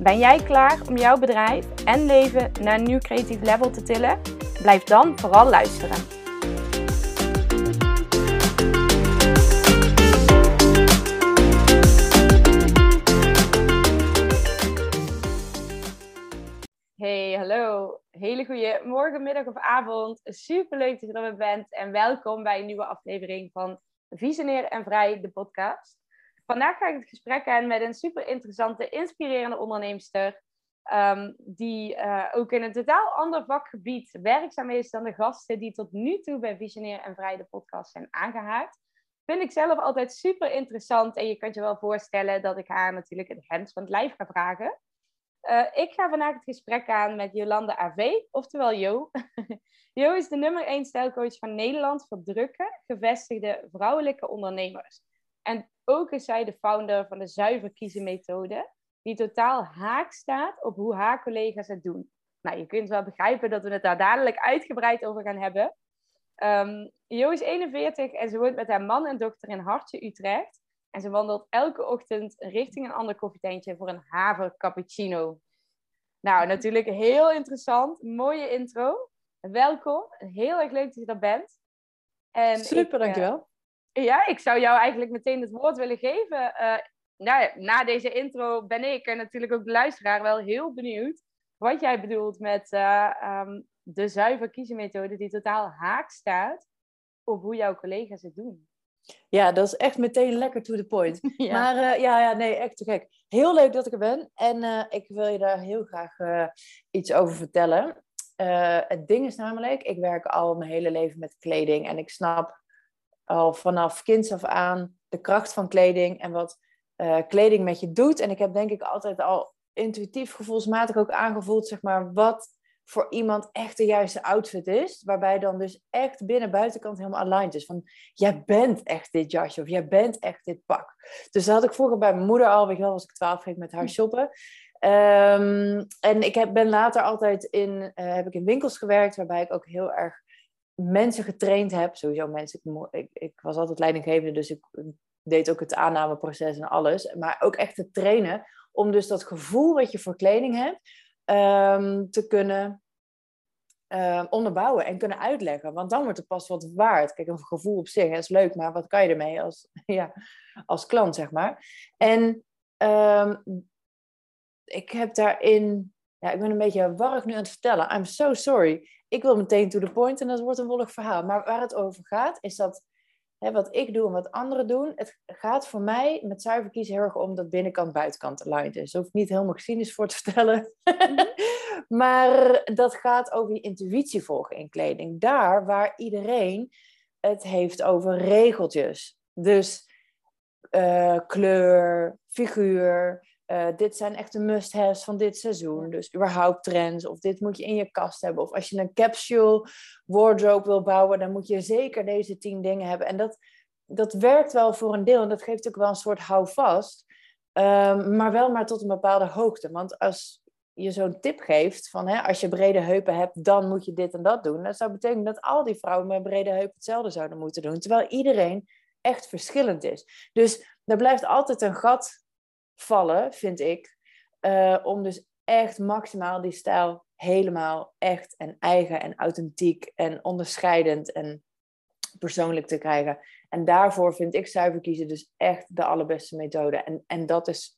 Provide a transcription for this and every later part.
Ben jij klaar om jouw bedrijf en leven naar een nieuw creatief level te tillen? Blijf dan vooral luisteren. Hey, hallo. Hele goede morgen, middag of avond. Super leuk dat je er weer bent en welkom bij een nieuwe aflevering van Visionair en Vrij, de podcast. Vandaag ga ik het gesprek aan met een super interessante, inspirerende onderneemster. Um, die uh, ook in een totaal ander vakgebied werkzaam is dan de gasten die tot nu toe bij Visionair en Vrij de podcast zijn aangehaakt. Vind ik zelf altijd super interessant en je kunt je wel voorstellen dat ik haar natuurlijk het hemd van het lijf ga vragen. Uh, ik ga vandaag het gesprek aan met Jolande AV, oftewel Jo. jo is de nummer 1 stijlcoach van Nederland voor drukke, gevestigde vrouwelijke ondernemers. En ook is zij de founder van de zuiver kiezen methode, die totaal haak staat op hoe haar collega's het doen. Nou, je kunt wel begrijpen dat we het daar dadelijk uitgebreid over gaan hebben. Um, jo is 41 en ze woont met haar man en dochter in Hartje, Utrecht. En ze wandelt elke ochtend richting een ander koffietentje voor een haver cappuccino. Nou, natuurlijk heel interessant. Mooie intro. Welkom. Heel erg leuk dat je er bent. En Super, ik, dankjewel. Ja, ik zou jou eigenlijk meteen het woord willen geven. Uh, nou na deze intro ben ik en natuurlijk ook de luisteraar wel heel benieuwd wat jij bedoelt met uh, um, de zuiver kiezenmethode die totaal haak staat op hoe jouw collega's het doen. Ja, dat is echt meteen lekker to the point. Maar uh, ja, ja, nee, echt te gek. Heel leuk dat ik er ben. En uh, ik wil je daar heel graag uh, iets over vertellen. het ding is namelijk, ik werk al mijn hele leven met kleding. En ik snap al vanaf kinds af aan de kracht van kleding en wat kleding met je doet. En ik heb denk ik altijd al intuïtief, gevoelsmatig ook aangevoeld, zeg maar, wat voor iemand echt de juiste outfit is. Waarbij dan dus echt binnen buitenkant helemaal aligned is. Van, jij bent echt dit jasje of jij bent echt dit pak. Dus dat had ik vroeger bij mijn moeder al. Weet je wel, was ik twaalf, ging met haar shoppen. Um, en ik heb, ben later altijd in, uh, heb ik in winkels gewerkt. Waarbij ik ook heel erg mensen getraind heb. Sowieso mensen. Ik, ik, was altijd leidinggevende, dus ik deed ook het aannameproces en alles. Maar ook echt te trainen om dus dat gevoel wat je voor kleding hebt um, te kunnen uh, onderbouwen en kunnen uitleggen. Want dan wordt het pas wat waard. Kijk, een gevoel op zich is leuk, maar wat kan je ermee als, ja, als klant, zeg maar. En um, ik heb daarin... Ja, ik ben een beetje warrig nu aan het vertellen. I'm so sorry. Ik wil meteen to the point en dat wordt een wollig verhaal. Maar waar het over gaat, is dat hè, wat ik doe en wat anderen doen. Het gaat voor mij met zuiver kiezen heel erg om dat binnenkant buitenkant aligned is. Daar hoef ik niet helemaal geschiedenis voor te vertellen. Mhm. maar dat gaat over je intuïtie volgen in kleding. Daar waar iedereen het heeft over regeltjes. Dus uh, kleur, figuur, uh, dit zijn echt de must-haves van dit seizoen. Dus überhaupt trends. Of dit moet je in je kast hebben. Of als je een capsule wardrobe wil bouwen, dan moet je zeker deze tien dingen hebben. En dat, dat werkt wel voor een deel. En dat geeft ook wel een soort houvast. Um, maar wel maar tot een bepaalde hoogte. Want als je zo'n tip geeft van hè, als je brede heupen hebt, dan moet je dit en dat doen. Dat zou betekenen dat al die vrouwen met brede heupen hetzelfde zouden moeten doen. Terwijl iedereen echt verschillend is. Dus er blijft altijd een gat vallen, vind ik. Uh, om dus echt maximaal die stijl helemaal echt en eigen en authentiek en onderscheidend en persoonlijk te krijgen. En daarvoor vind ik zuiver kiezen dus echt de allerbeste methode. En, en dat is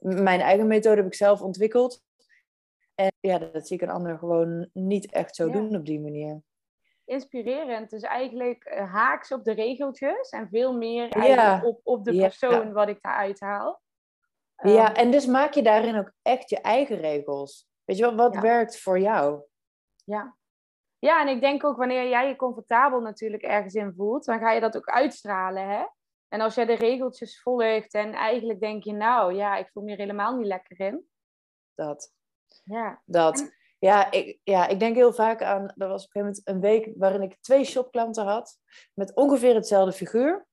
mijn eigen methode heb ik zelf ontwikkeld. En ja, dat zie ik een ander gewoon niet echt zo doen op die manier. Inspirerend. Dus eigenlijk uh, haaks op de regeltjes en veel meer ja. op, op de persoon wat ik daaruit haal. Ja, ehm, en dus maak je daarin ook echt je eigen regels. Weet je wel, wat werkt voor jou? Ja. Ja, en ik denk ook wanneer jij je comfortabel natuurlijk ergens in voelt, dan ga je dat ook uitstralen, hè? En als jij de regeltjes volgt en eigenlijk denk je, nou ja, ik voel me hier helemaal niet lekker in. Dat. Ja. Dat. Ja ik, ja, ik denk heel vaak aan, er was op een gegeven moment een week waarin ik twee shopklanten had, met ongeveer hetzelfde figuur.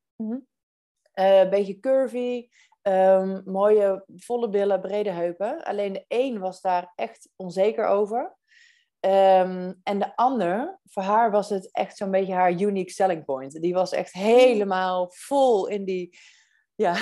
Een beetje curvy, ehm, mooie volle billen, brede heupen. Alleen de een was daar echt onzeker over. Ehm, en de ander, voor haar was het echt zo'n beetje haar unique selling point. Die was echt helemaal vol in die, ja,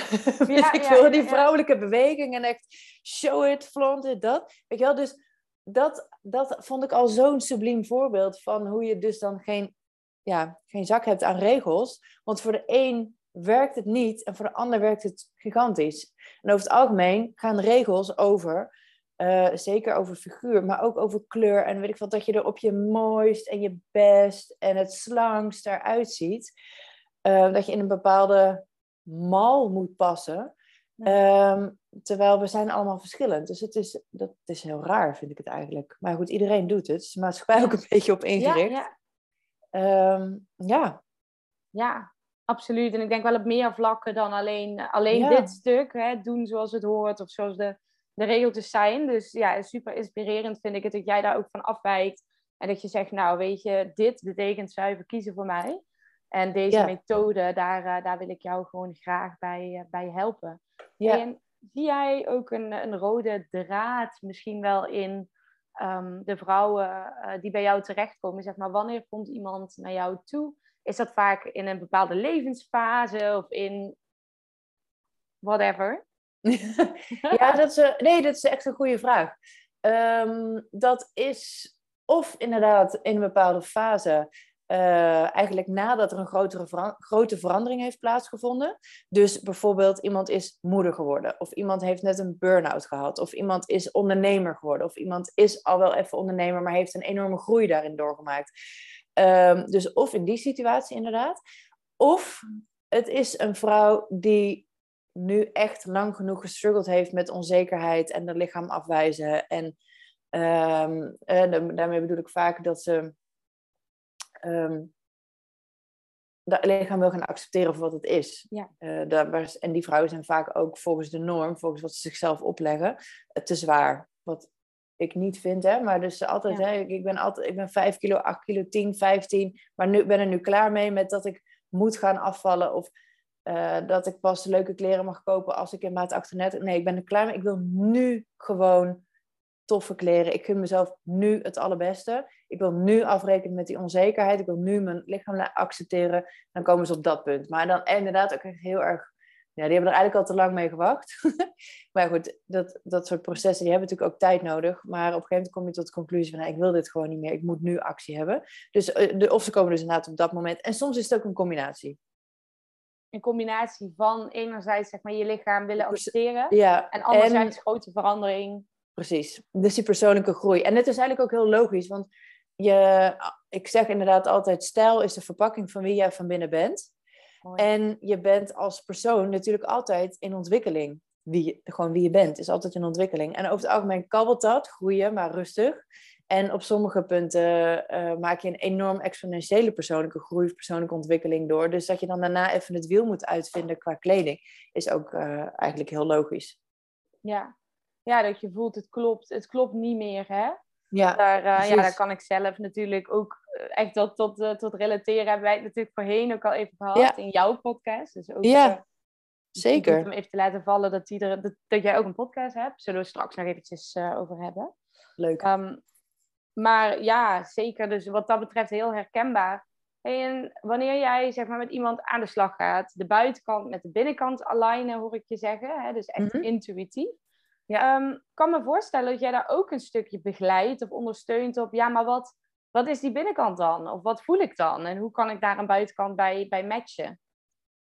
Ja, ik ja, die ja. vrouwelijke beweging. En echt show it, flaunt it, dat. Weet je wel, dus dat, dat vond ik al zo'n subliem voorbeeld van hoe je dus dan geen, ja, geen zak hebt aan regels. Want voor de een werkt het niet en voor de ander werkt het gigantisch. En over het algemeen gaan regels over, eh, zeker over figuur, maar ook over kleur. En weet ik wat, dat je er op je mooist en je best en het slangst eruit ziet. Eh, dat je in een bepaalde mal moet passen. Ehm, terwijl we zijn allemaal verschillend. Dus het is, dat is heel raar, vind ik het eigenlijk. Maar goed, iedereen doet het. Dus de maatschappij ook een beetje op ingericht. ja, Ehm, ja. ja, absoluut. En ik denk wel op meer vlakken dan alleen, alleen Ja. dit stuk. Hè, doen zoals het hoort of zoals de, de regeltjes zijn. Dus ja, super inspirerend vind ik het dat jij daar ook van afwijkt. En dat je zegt, nou weet je, dit betekent zuiver kiezen voor mij. En deze Ja. methode, daar, eh, daar wil ik jou gewoon graag bij, eh, bij helpen. Ja. En zie jij ook een, een rode draad misschien wel in ehm, de vrouwen eh, die bij jou terechtkomen? Zeg maar, wanneer komt iemand naar jou toe? Is dat vaak in een bepaalde levensfase of in whatever? ja, dat is, nee, dat is echt een goede vraag. Ehm, dat is of inderdaad in een bepaalde fase, eh, eigenlijk nadat er een grotere grote verandering heeft plaatsgevonden. Dus bijvoorbeeld iemand is moeder geworden, of iemand heeft net een burn-out gehad, of iemand is ondernemer geworden, of iemand is al wel even ondernemer, maar heeft een enorme groei daarin doorgemaakt. Ehm, dus of in die situatie inderdaad. Of het is een vrouw die nu echt lang genoeg gestruggeld heeft met onzekerheid en de lichaam afwijzen. En ehm, eh, da- daarmee bedoel ik vaak dat ze ehm dat lichaam wil gaan accepteren voor wat het is. Ja. Eh, en die vrouwen zijn vaak ook volgens de norm, volgens wat ze zichzelf opleggen, te zwaar. Wat ik niet vind, hè. Maar dus altijd, Ja. hè, ik, ben altijd, ik ben 5 kilo, 8 kilo, 10, 15. Maar nu ben er nu klaar mee met dat ik moet gaan afvallen of eh, dat ik pas leuke kleren mag kopen als ik in maat 38... Nee, ik ben er klaar mee. Ik wil nu gewoon toffe kleren. Ik gun mezelf nu het allerbeste. Ik wil nu afrekenen met die onzekerheid. Ik wil nu mijn lichaam accepteren. Dan komen ze op dat punt. Maar dan inderdaad ook echt heel erg... Ja, die hebben er eigenlijk al te lang mee gewacht. maar goed, dat, dat soort processen die hebben natuurlijk ook tijd nodig. Maar op een gegeven moment kom je tot de conclusie van... nou, ik wil dit gewoon niet meer. Ik moet nu actie hebben. Dus, eh, de, of ze komen dus inderdaad op dat moment. En soms is het ook een combinatie. Een combinatie van enerzijds zeg maar, je lichaam willen accepteren. Ja, En anderzijds grote verandering. Precies. Dus die persoonlijke groei. En het is eigenlijk ook heel logisch, want je, ik zeg inderdaad altijd, stijl is de verpakking van wie jij van binnen bent. Mooi. En je bent als persoon natuurlijk altijd in ontwikkeling. Wie, je- gewoon wie je bent, is altijd in ontwikkeling. En over het algemeen kabbelt dat, groeien, maar rustig. En op sommige punten eh, maak je een enorm exponentiële persoonlijke groei, persoonlijke ontwikkeling door. Dus dat je dan daarna even het wiel moet uitvinden qua kleding, is ook eh, eigenlijk heel logisch. Ja. ja, dat je voelt het klopt. Het klopt niet meer, hè? Ja, Daar, eh, ja, daar kan ik zelf natuurlijk ook echt tot, tot, eh, tot relateren. Hebben wij het natuurlijk voorheen ook al even gehad Ja. in jouw podcast. Dus ook, Ja, eh, zeker. Om even te laten vallen dat, die er, dat, dat jij ook een podcast hebt. Zullen we straks nog eventjes eh, over hebben. leuk. Ehm, maar ja, zeker. Dus wat dat betreft heel herkenbaar. En wanneer jij zeg maar, met iemand aan de slag gaat, de buitenkant met de binnenkant alignen, hoor ik je zeggen. Hè? Dus echt Mhm. intuïtief. Ehm, ik kan me voorstellen dat jij daar ook een stukje begeleidt of ondersteunt op. Ja, maar wat, wat is die binnenkant dan? Of wat voel ik dan? En hoe kan ik daar een buitenkant bij, bij matchen?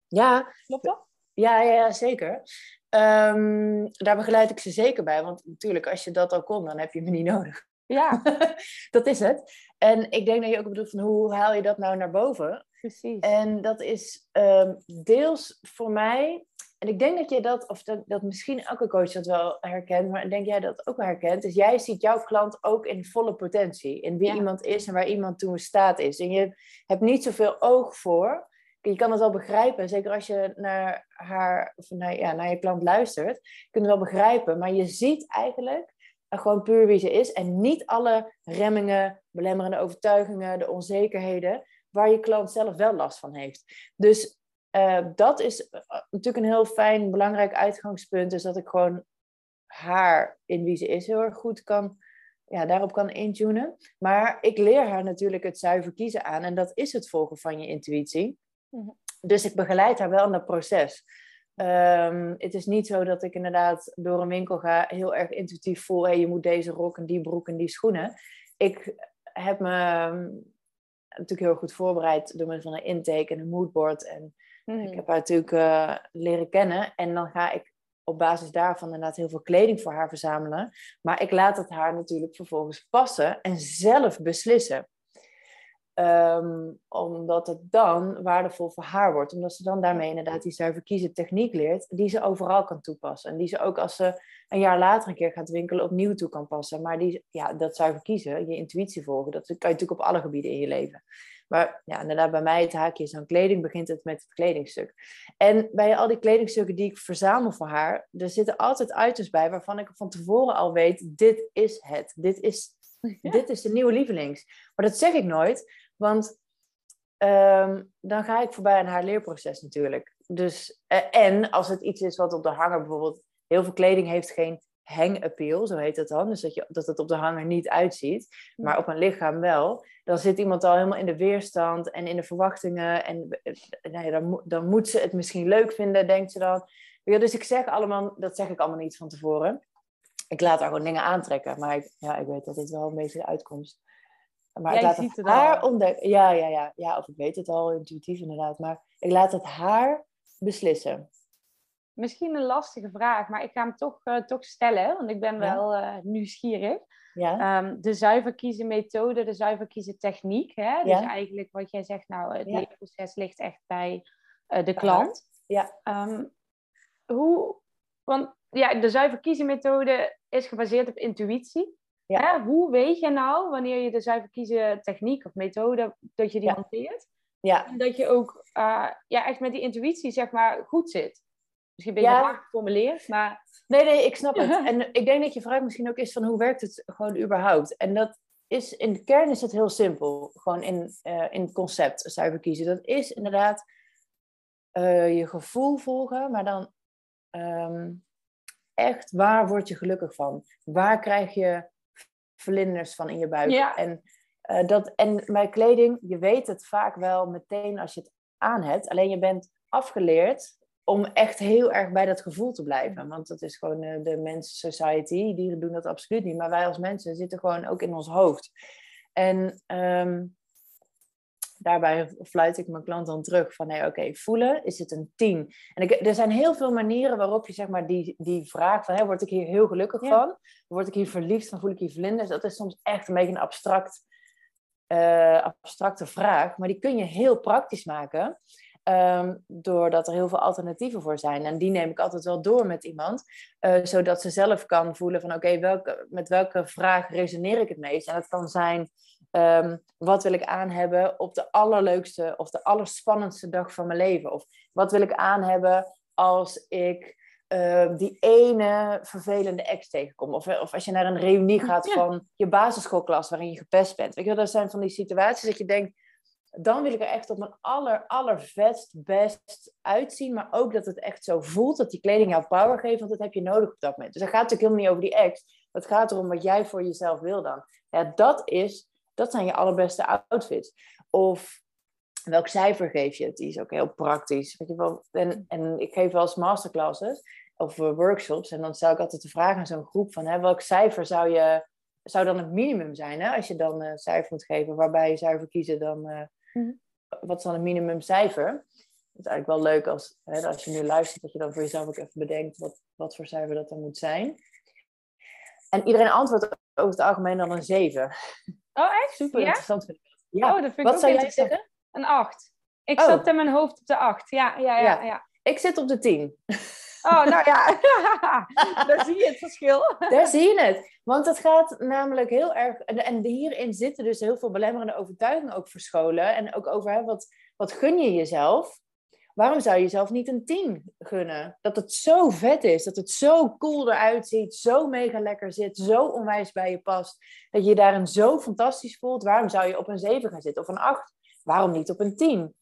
Ja, Klopt dat? Ja, ja, ja, zeker. Ehm, daar begeleid ik ze zeker bij. Want natuurlijk, als je dat al kon, dan heb je me niet nodig. Ja, dat is het. En ik denk dat je ook bedoelt van hoe haal je dat nou naar boven? Precies. En dat is ehm, deels voor mij. En ik denk dat je dat, of dat, dat misschien elke coach dat wel herkent, maar denk jij dat ook wel herkent. Dus jij ziet jouw klant ook in volle potentie. In wie Ja. iemand is en waar iemand toe in staat is. En je hebt niet zoveel oog voor. Je kan het wel begrijpen, zeker als je naar, haar, of naar, ja, naar je klant luistert. Je kunt het wel begrijpen, maar je ziet eigenlijk gewoon puur wie ze is. En niet alle remmingen, belemmerende overtuigingen, de onzekerheden, waar je klant zelf wel last van heeft. Dus uh, dat is uh, natuurlijk een heel fijn, belangrijk uitgangspunt. Dus dat ik gewoon haar in wie ze is heel erg goed kan, ja, daarop kan intunen. Maar ik leer haar natuurlijk het zuiver kiezen aan. En dat is het volgen van je intuïtie. Mhm. Dus ik begeleid haar wel in dat proces. Um, het is niet zo dat ik inderdaad door een winkel ga, heel erg intuïtief voel, hey, je moet deze rok en die broek en die schoenen. Ik heb me ehm, natuurlijk heel goed voorbereid door middel van een intake en een moodboard. En ik mhm. heb haar natuurlijk uh, leren kennen. En dan ga ik op basis daarvan inderdaad heel veel kleding voor haar verzamelen. Maar ik laat het haar natuurlijk vervolgens passen en zelf beslissen. Ehm, omdat het dan waardevol voor haar wordt. Omdat ze dan daarmee inderdaad die zuiver kiezen techniek leert. Die ze overal kan toepassen. En die ze ook als ze een jaar later een keer gaat winkelen opnieuw toe kan passen. Maar die, ja, dat zuiver kiezen, je intuïtie volgen. Dat kan je natuurlijk op alle gebieden in je leven. Maar ja, inderdaad, bij mij het haakje is aan kleding, begint het met het kledingstuk. En bij al die kledingstukken die ik verzamel voor haar, er zitten altijd items bij waarvan ik van tevoren al weet, dit is het. Dit is, dit is de nieuwe lievelings. Maar dat zeg ik nooit, want ehm, dan ga ik voorbij aan haar leerproces natuurlijk. Dus, eh, en als het iets is wat op de hanger bijvoorbeeld, heel veel kleding heeft geen hang appeal, zo heet het dan. Dus dat, je, dat het op de hanger niet uitziet, maar op een lichaam wel. Dan zit iemand al helemaal in de weerstand en in de verwachtingen. En eh, nou ja, dan, dan moet ze het misschien leuk vinden, denkt ze dan. Ja, dus ik zeg allemaal, dat zeg ik allemaal niet van tevoren. Ik laat haar gewoon dingen aantrekken. Maar ik, ja, ik weet dat dit wel een beetje de uitkomst. Maar ik laat het, haar ontdekken. Ja, ja, ja, ja, of ik weet het al intuïtief inderdaad. Maar ik laat het haar beslissen misschien een lastige vraag, maar ik ga hem toch, uh, toch stellen, want ik ben wel uh, nieuwsgierig. Ja. Um, de zuiver kiezen methode, de zuiver kiezen techniek. Hè? Dus eigenlijk wat jij zegt, nou, het ja. proces ligt echt bij uh, de klant. Ja. Um, hoe, want ja, de zuiver kiezen methode is gebaseerd op intuïtie. Ja. Hè? Hoe weet je nou, wanneer je de zuiver kiezen techniek of methode, dat je die hanteert? Ja. En dat je ook ja, echt met die intuïtie, zeg maar, goed zit. Misschien een beetje ja. geformuleerd, maar... Nee, nee, ik snap het. En ik denk dat je vraag misschien ook is van hoe werkt het gewoon überhaupt? En dat is, in de kern is het heel simpel. Gewoon in, uh, in het concept zuiver kiezen. Dat is inderdaad uh, je gevoel volgen, maar dan um, echt waar word je gelukkig van? Waar krijg je vlinders van in je buik? Ja. En, uh, dat, en bij kleding, je weet het vaak wel meteen als je het aan hebt. Alleen je bent afgeleerd om echt heel erg bij dat gevoel te blijven. Want dat is gewoon uh, de mens society. Dieren doen dat absoluut niet. Maar wij als mensen zitten gewoon ook in ons hoofd. En um, daarbij fluit ik mijn klant dan terug van... nee, oké, voelen, is het een tien? En ik, er zijn heel veel manieren waarop je zeg maar die, die vraag van... Hè, word ik hier heel gelukkig van? Word ik hier verliefd van? Voel ik hier vlinders? Dat is soms echt een beetje een abstract, uh, abstracte vraag. Maar die kun je heel praktisch maken... Um, doordat er heel veel alternatieven voor zijn. En die neem ik altijd wel door met iemand. Uh, zodat ze zelf kan voelen van oké, welke, met welke vraag resoneer ik het meest? En dat kan zijn, um, wat wil ik aan hebben op de allerleukste of de allerspannendste dag van mijn leven? Of wat wil ik aan hebben als ik uh, die ene vervelende ex tegenkom? Of, of als je naar een reunie gaat van je basisschoolklas waarin je gepest bent. Weet je, dat zijn van die situaties dat je denkt dan wil ik er echt op mijn aller, best uitzien. Maar ook dat het echt zo voelt, dat die kleding jou power geeft. Want dat heb je nodig op dat moment. Dus dat gaat natuurlijk helemaal niet over die ex. Het gaat erom wat jij voor jezelf wil dan. Ja, dat, is, dat zijn je allerbeste outfits. Of welk cijfer geef je? Die is ook heel praktisch. Je? En, en ik geef wel eens masterclasses of workshops. En dan stel ik altijd de vraag aan zo'n groep van... Hè, welk cijfer zou, je, zou dan het minimum zijn? Hè? Als je dan een cijfer moet geven waarbij je zuiver kiezen dan... Uh, Mhm. Wat is dan een minimumcijfer? Het is eigenlijk wel leuk als, hè, als je nu luistert, dat je dan voor jezelf ook even bedenkt wat, wat voor cijfer dat dan moet zijn. En iedereen antwoordt over het algemeen dan een 7. Oh, echt? Super interessant. Ja. Oh, dat vind ik wat zou jij zeggen? Een 8. Ik oh. zat in mijn hoofd op de 8. Ja, ja, ja, ja. Ik zit op de 10. Oh, nou ja, daar zie je het verschil. Daar zie je het. Want het gaat namelijk heel erg... En hierin zitten dus heel veel belemmerende overtuigingen ook verscholen. En ook over hè, wat, wat gun je jezelf? waarom zou je jezelf niet een 10 gunnen? Dat het zo vet is, dat het zo cool eruit ziet, zo mega lekker zit, zo onwijs bij je past, dat je je daarin zo fantastisch voelt. Waarom zou je op een 7 gaan zitten of een 8? Waarom niet op een 10?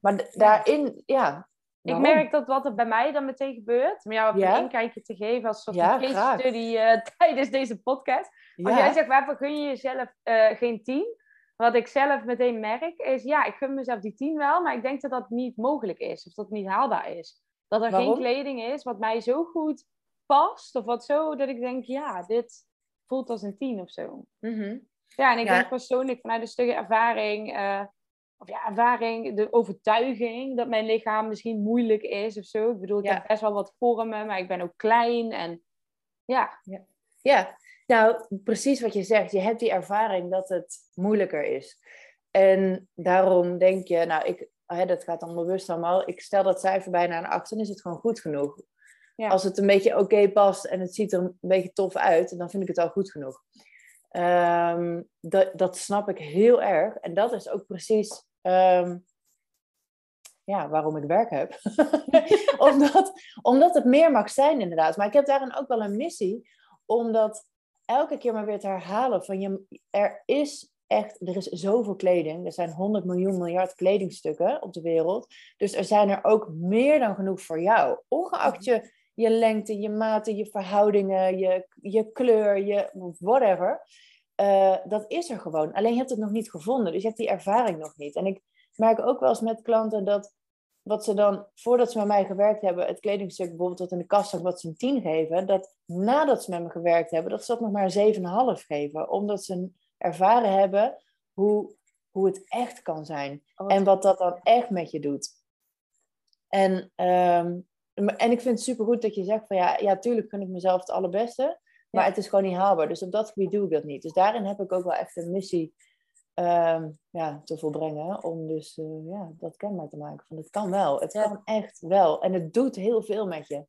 Maar daarin, ja. Ik merk dat wat er bij mij dan meteen gebeurt, om jou ja? een inkijkje te geven als soort ja, case study uh, tijdens deze podcast. Als jij zegt, waarvoor gun je jezelf uh, geen 10? Wat ik zelf meteen merk is, ja, ik gun mezelf die 10 wel, maar ik denk dat dat niet mogelijk is. Of dat het niet haalbaar is. Dat er geen kleding is wat mij zo goed past. Of wat zo, dat ik denk, ja, dit voelt als een 10 of zo. Mhm. Ja, en ik denk persoonlijk vanuit een stukje ervaring... Uh, of ja, ervaring, de overtuiging dat mijn lichaam misschien moeilijk is of zo. Ik bedoel, ik heb best wel wat vormen, maar ik ben ook klein en ja. ja. Ja, nou, precies wat je zegt. Je hebt die ervaring dat het moeilijker is. En daarom denk je, nou, ik, hè, dat gaat dan bewust allemaal. Ik stel dat cijfer bijna een 8, dan is het gewoon goed genoeg. Ja. Als het een beetje oké past en het ziet er een beetje tof uit, dan vind ik het al goed genoeg. Ehm, dat, dat snap ik heel erg. En dat is ook precies ehm, ja, waarom ik werk heb. omdat, omdat het meer mag zijn, inderdaad. Maar ik heb daarin ook wel een missie. Omdat elke keer maar weer te herhalen van je, er is echt, er is zoveel kleding. Er zijn 100 miljoen miljard kledingstukken op de wereld. Dus er zijn er ook meer dan genoeg voor jou. Ongeacht je, je lengte, je maten, je verhoudingen, je, je kleur, je whatever. Uh, dat is er gewoon. Alleen je hebt het nog niet gevonden. Dus je hebt die ervaring nog niet. En ik merk ook wel eens met klanten dat wat ze dan, voordat ze met mij gewerkt hebben, het kledingstuk bijvoorbeeld wat in de kast zat, wat ze een 10 geven, dat nadat ze met me gewerkt hebben, dat ze dat nog maar een 7,5 geven. Omdat ze ervaren hebben hoe, hoe het echt kan zijn. Oh, en wat dat dan echt met je doet. En, um, en ik vind het supergoed dat je zegt van ja, ja, tuurlijk kun ik mezelf het allerbeste. Maar het is gewoon niet haalbaar. Dus op dat gebied doe ik dat niet. Dus daarin heb ik ook wel echt een missie Ehm, ja, te volbrengen. Om dus uh, ja, dat kenbaar te maken. Van het kan wel. Het kan echt wel. En het doet heel veel met je.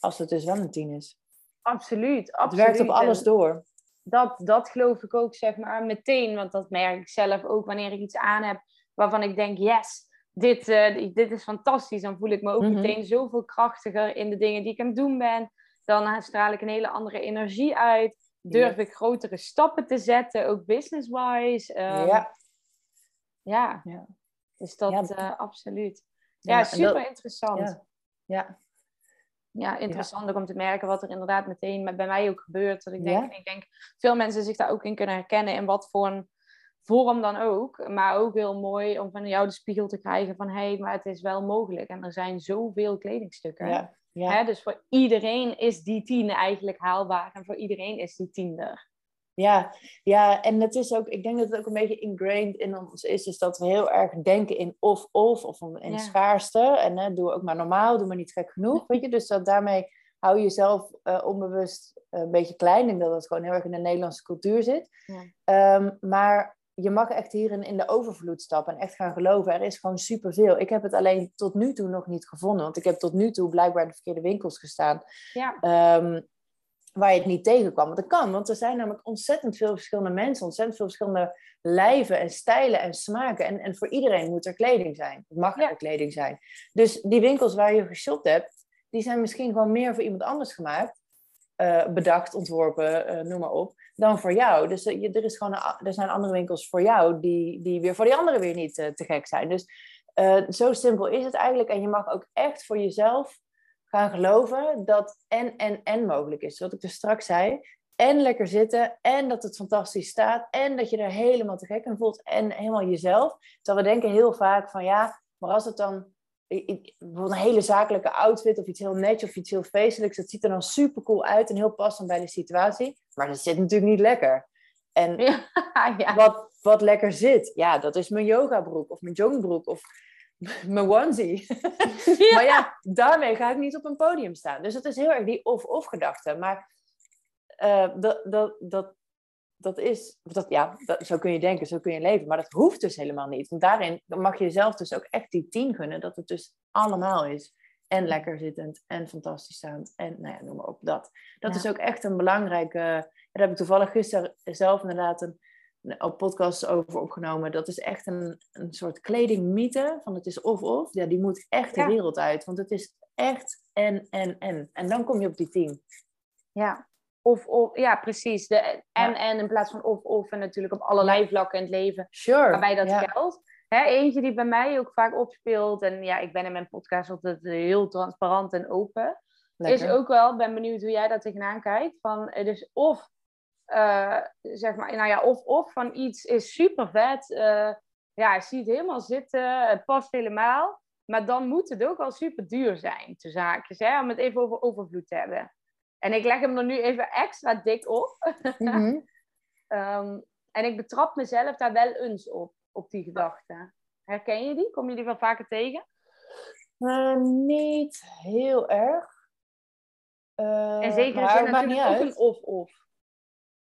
Als het dus wel een tien is. Absoluut. absoluut. Het werkt op alles door. Dat, dat geloof ik ook, zeg maar, meteen. Want dat merk ik zelf ook wanneer ik iets aan heb waarvan ik denk, yes, dit, uh, dit is fantastisch. Dan voel ik me ook mhm. meteen zoveel krachtiger in de dingen die ik aan het doen ben. Dan straal ik een hele andere energie uit durf ik grotere stappen te zetten, ook business-wise. Um, ja. ja. ja. Dus dat ja. Uh, absoluut. Ja, super interessant. Ja. ja. interessant ook om te merken wat er inderdaad meteen bij mij ook gebeurt. Dat ik denk, ik denk, veel mensen zich daar ook in kunnen herkennen in wat voor een vorm dan ook. Maar ook heel mooi om van jou de spiegel te krijgen van hé, hey, maar het is wel mogelijk. En er zijn zoveel kledingstukken. Ja. Ja. Hè? Dus voor iedereen is die tien eigenlijk haalbaar en voor iedereen is die tien er. Ja, ja, en het is ook, ik denk dat het ook een beetje ingrained in ons is, is dat we heel erg denken in of-of of in ja. schaarste. En hè, doe ook maar normaal, doe maar niet gek genoeg, weet je. Dus dat daarmee hou je jezelf uh, onbewust een beetje klein. En dat het gewoon heel erg in de Nederlandse cultuur zit. Ja. Um, maar je mag echt hierin in de overvloed stappen en echt gaan geloven. Er is gewoon superveel. Ik heb het alleen tot nu toe nog niet gevonden. Want ik heb tot nu toe blijkbaar in de verkeerde winkels gestaan. Ja. Ehm, waar je het niet tegenkwam. Want dat kan, want er zijn namelijk ontzettend veel verschillende mensen, ontzettend veel verschillende lijven en stijlen en smaken. En, en voor iedereen moet er kleding zijn. Het mag er kleding zijn. Dus die winkels waar je geshopt hebt, die zijn misschien gewoon meer voor iemand anders gemaakt. Uh, bedacht, ontworpen, uh, noem maar op dan voor jou. Dus eh, er, is gewoon er zijn andere winkels voor jou die, die weer voor die anderen weer niet uh, te gek zijn. Dus uh, zo simpel is het eigenlijk. En je mag ook echt voor jezelf gaan geloven dat en, en, en mogelijk is. Wat ik dus straks zei. En lekker zitten. En dat het fantastisch staat. En dat je er helemaal te gek in voelt. En helemaal jezelf. Terwijl we denken heel vaak van ja, maar als het dan bijvoorbeeld een hele zakelijke outfit of iets heel netjes of iets heel feestelijks. Dat ziet er dan super cool uit en heel passend bij de situatie. Maar dat zit natuurlijk niet lekker. En ja, Wat, wat lekker zit, ja, dat is mijn yogabroek of mijn jongbroek of mijn onesie. maar ja, daarmee ga ik niet op een podium staan. Dus het is heel erg die of-of gedachte. Maar uh, dat, dat, dat, dat is, dat, ja, dat, zo kun je denken, zo kun je leven. Maar dat hoeft dus helemaal niet. Want daarin mag je jezelf dus ook echt die tien gunnen. Dat het dus allemaal is. En lekker zittend en fantastisch staand. En nou ja, noem maar op dat. Dat is ook echt een belangrijke... Daar heb ik toevallig gisteren zelf inderdaad een, op podcasts over opgenomen. Dat is echt een, een soort kledingmythe. Van het is of-of. Ja, die moet echt de wereld uit. Want het is echt en, en, en. En dan kom je op die team. Ja, of, of ja, precies. De en, en in plaats van of, of. En natuurlijk op allerlei vlakken in het leven. Sure. Waarbij dat geldt. Hè, eentje die bij mij ook vaak opspeelt. En ja, ik ben in mijn podcast altijd heel transparant en open. Is ook wel, ben benieuwd hoe jij daar tegenaan kijkt. Van, dus of uh, zeg maar, nou ja, of, of van iets is super vet. Uh, ja, je ziet het helemaal zitten, het past helemaal. Maar dan moet het ook al super duur zijn, te zaakjes, hè, om het even over overvloed te hebben. En ik leg hem er nu even extra dik op. Mm um, en ik betrap mezelf daar wel eens op, op die gedachte. Herken je die? Kom je die wel vaker tegen? Uh, niet heel erg. en zeker is het natuurlijk ook een of-of.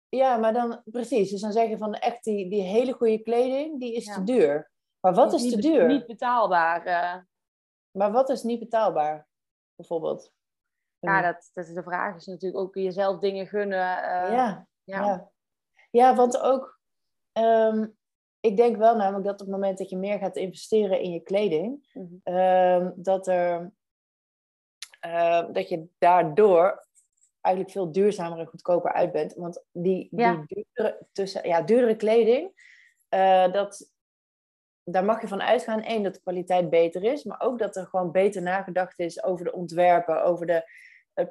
Ja, maar dan precies. Dus dan zeg je van echt die, die hele goede kleding, die is te duur. Maar wat is, te duur? Niet betaalbaar. Uh... Maar wat is niet betaalbaar, bijvoorbeeld? Ja, dat, dat is de vraag is natuurlijk ook jezelf dingen gunnen. Uh, ja, ja, ja. Ja, want ook, um, ik denk wel namelijk dat op het moment dat je meer gaat investeren in je kleding, mm -hmm. um, dat er, uh, dat je daardoor eigenlijk veel duurzamer en goedkoper uit bent. Want die, die duurdere, tussen, ja, duurdere kleding, uh, dat, daar mag je van uitgaan. één dat de kwaliteit beter is, maar ook dat er gewoon beter nagedacht is over de ontwerpen, over de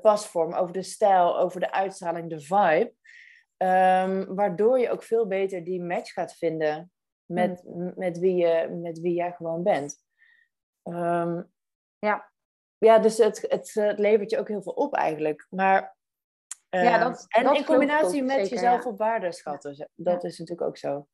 pasvorm, over de stijl, over de uitstraling, de vibe. Um, waardoor je ook veel beter die match gaat vinden met, hmm. met, wie, je, met wie jij gewoon bent. Um, ja. Ja, dus het, het, het levert je ook heel veel op eigenlijk. Maar ja, ehm, dat, en in combinatie met jezelf op waarde schatten. Dat is natuurlijk ook zo.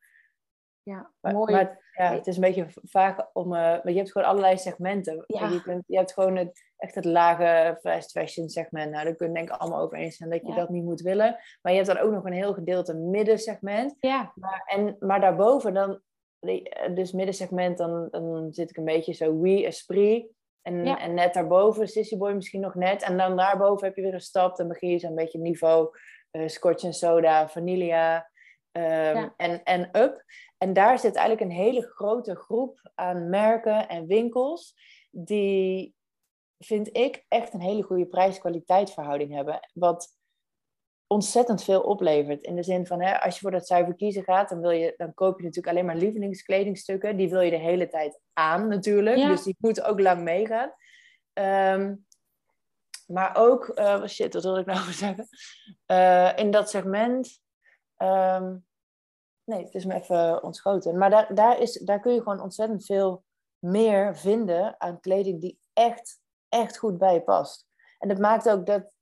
Ja, mooi. Maar ja, het is een beetje vaag om... Uh, maar je hebt gewoon allerlei segmenten. Ja. Je, kunt, je hebt gewoon het, echt het lage fast fashion segment. Nou, daar kun je denk ik allemaal over eens zijn dat je dat niet moet willen. Maar je hebt dan ook nog een heel gedeelte middensegment. Ja. Maar, en, maar daarboven dan... Dus middensegment, dan, dan zit ik een beetje zo oui, esprit. En, en net daarboven, Sissy Boy misschien nog net. En dan daarboven heb je weer een stap. Dan begin je zo'n beetje niveau uh, Scotch en Soda, Vanilla um, en, en Up. En daar zit eigenlijk een hele grote groep aan merken en winkels... die, vind ik, echt een hele goede prijs-kwaliteit verhouding hebben. Wat ontzettend veel oplevert. In de zin van, hè, als je voor dat zuiver kiezen gaat, dan, wil je, dan koop je natuurlijk alleen maar lievelingskledingstukken. Die wil je de hele tijd aan natuurlijk. Dus die moeten ook lang meegaan. Um, maar ook, uh, shit, wat wil ik nou zeggen? Uh, in dat segment. Um, nee, het is me even ontschoten. Maar daar, daar, is, daar kun je gewoon ontzettend veel meer vinden aan kleding die echt, echt goed bij je past. En dat maakt ook dat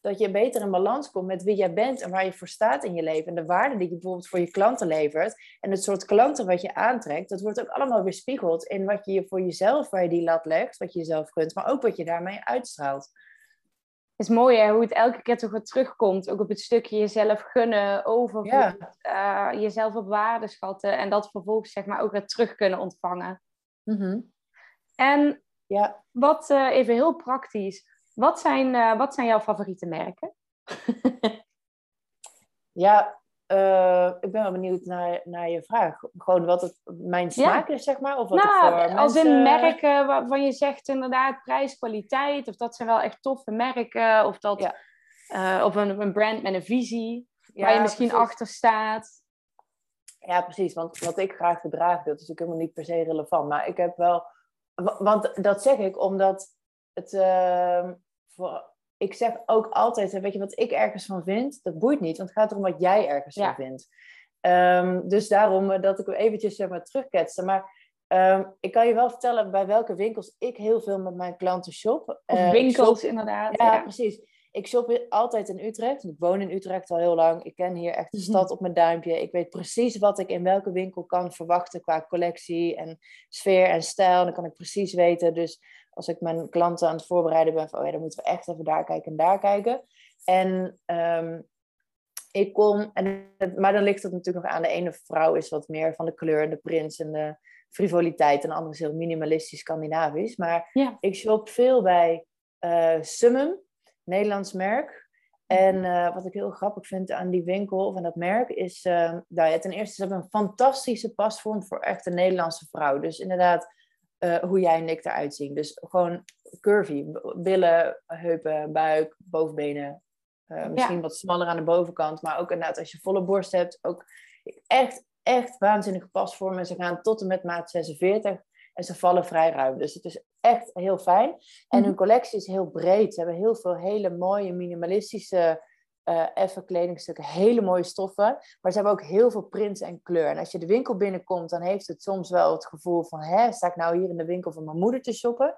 dat je beter in balans komt met wie jij bent en waar je voor staat in je leven. En de waarde die je bijvoorbeeld voor je klanten levert. En het soort klanten wat je aantrekt, dat wordt ook allemaal weerspiegeld in wat je voor jezelf, waar je die lat legt, wat je jezelf kunt, maar ook wat je daarmee uitstraalt. Het is mooi hè, hoe het elke keer toch weer terugkomt. Ook op het stukje jezelf gunnen, over ja. uh, jezelf op waarde schatten. En dat vervolgens zeg maar ook weer terug kunnen ontvangen. Mm En ja. wat uh, even heel praktisch. Wat zijn, uh, wat zijn jouw favoriete merken? ja, uh, ik ben wel benieuwd naar, naar je vraag. Gewoon wat het mijn smaak is, zeg maar? Of wat nou, voor als mensen... in merken waarvan je zegt inderdaad prijs, kwaliteit. Of dat zijn wel echt toffe merken. Of, dat, ja. uh, of een, een brand met een visie. Ja, waar je misschien precies. achter staat. Ja, precies. Want wat ik graag gedraag, dat is natuurlijk helemaal niet per se relevant. Maar ik heb wel... Want dat zeg ik omdat het, uh, voor, ik zeg ook altijd, weet je wat ik ergens van vind? Dat boeit niet, want het gaat erom wat jij ergens van vindt. Um, dus daarom uh, dat ik hem eventjes zeg maar, terugketste. Maar um, ik kan je wel vertellen bij welke winkels ik heel veel met mijn klanten shop. Uh, winkels, shop, inderdaad. Ja, ja, precies. Ik shop altijd in Utrecht. Ik woon in Utrecht al heel lang. Ik ken hier echt de mhm. stad op mijn duimpje. Ik weet precies wat ik in welke winkel kan verwachten qua collectie en sfeer en stijl. Dan kan ik precies weten. Dus als ik mijn klanten aan het voorbereiden ben van, oh ja, dan moeten we echt even daar kijken en daar kijken. En um, ik kom, en maar dan ligt het natuurlijk nog aan de ene vrouw is wat meer van de kleur en de prins en de frivoliteit en de andere is heel minimalistisch Scandinavisch. Maar ja. ik shop veel bij uh, Summum, Nederlands merk. En uh, wat ik heel grappig vind aan die winkel of aan dat merk is, uh, nou ja, ten eerste ze hebben een fantastische pasvorm voor echt een Nederlandse vrouw. Dus inderdaad, uh, hoe jij en ik eruit zien. Dus gewoon curvy, billen, heupen, buik, bovenbenen. misschien ja. wat smaller aan de bovenkant, maar ook inderdaad als je volle borst hebt, ook echt, echt waanzinnige pasvormen. Ze gaan tot en met maat 46 en ze vallen vrij ruim. Dus het is echt heel fijn. En hun mhm. collectie is heel breed. Ze hebben heel veel hele mooie minimalistische uh, effe kledingstukken, hele mooie stoffen. Maar ze hebben ook heel veel prints en kleur. En als je de winkel binnenkomt, dan heeft het soms wel het gevoel van... Hè, sta ik nou hier in de winkel van mijn moeder te shoppen?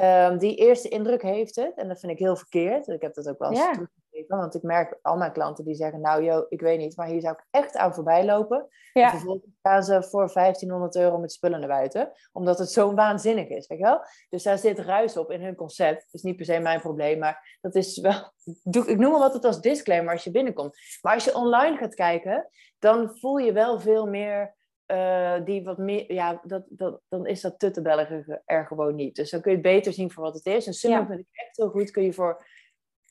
Um, die eerste indruk heeft het. En dat vind ik heel verkeerd. Ik heb dat ook wel eens ja. Want ik merk al mijn klanten die zeggen, nou joh, ik weet niet, maar hier zou ik echt aan voorbij lopen. Ja. En vervolgens gaan ze voor 1500 euro met spullen naar buiten. Omdat het zo waanzinnig is, weet je wel? Dus daar zit ruis op in hun concept. Dat is niet per se mijn probleem, maar dat is wel... Ik noem maar wat het als disclaimer als je binnenkomt. Maar als je online gaat kijken, dan voel je wel veel meer... Uh, die wat meer, ja, dat, dat, dan is dat tuttebellig er gewoon niet. Dus dan kun je het beter zien voor wat het is. En Summer ja. vind ik echt heel goed. Kun je voor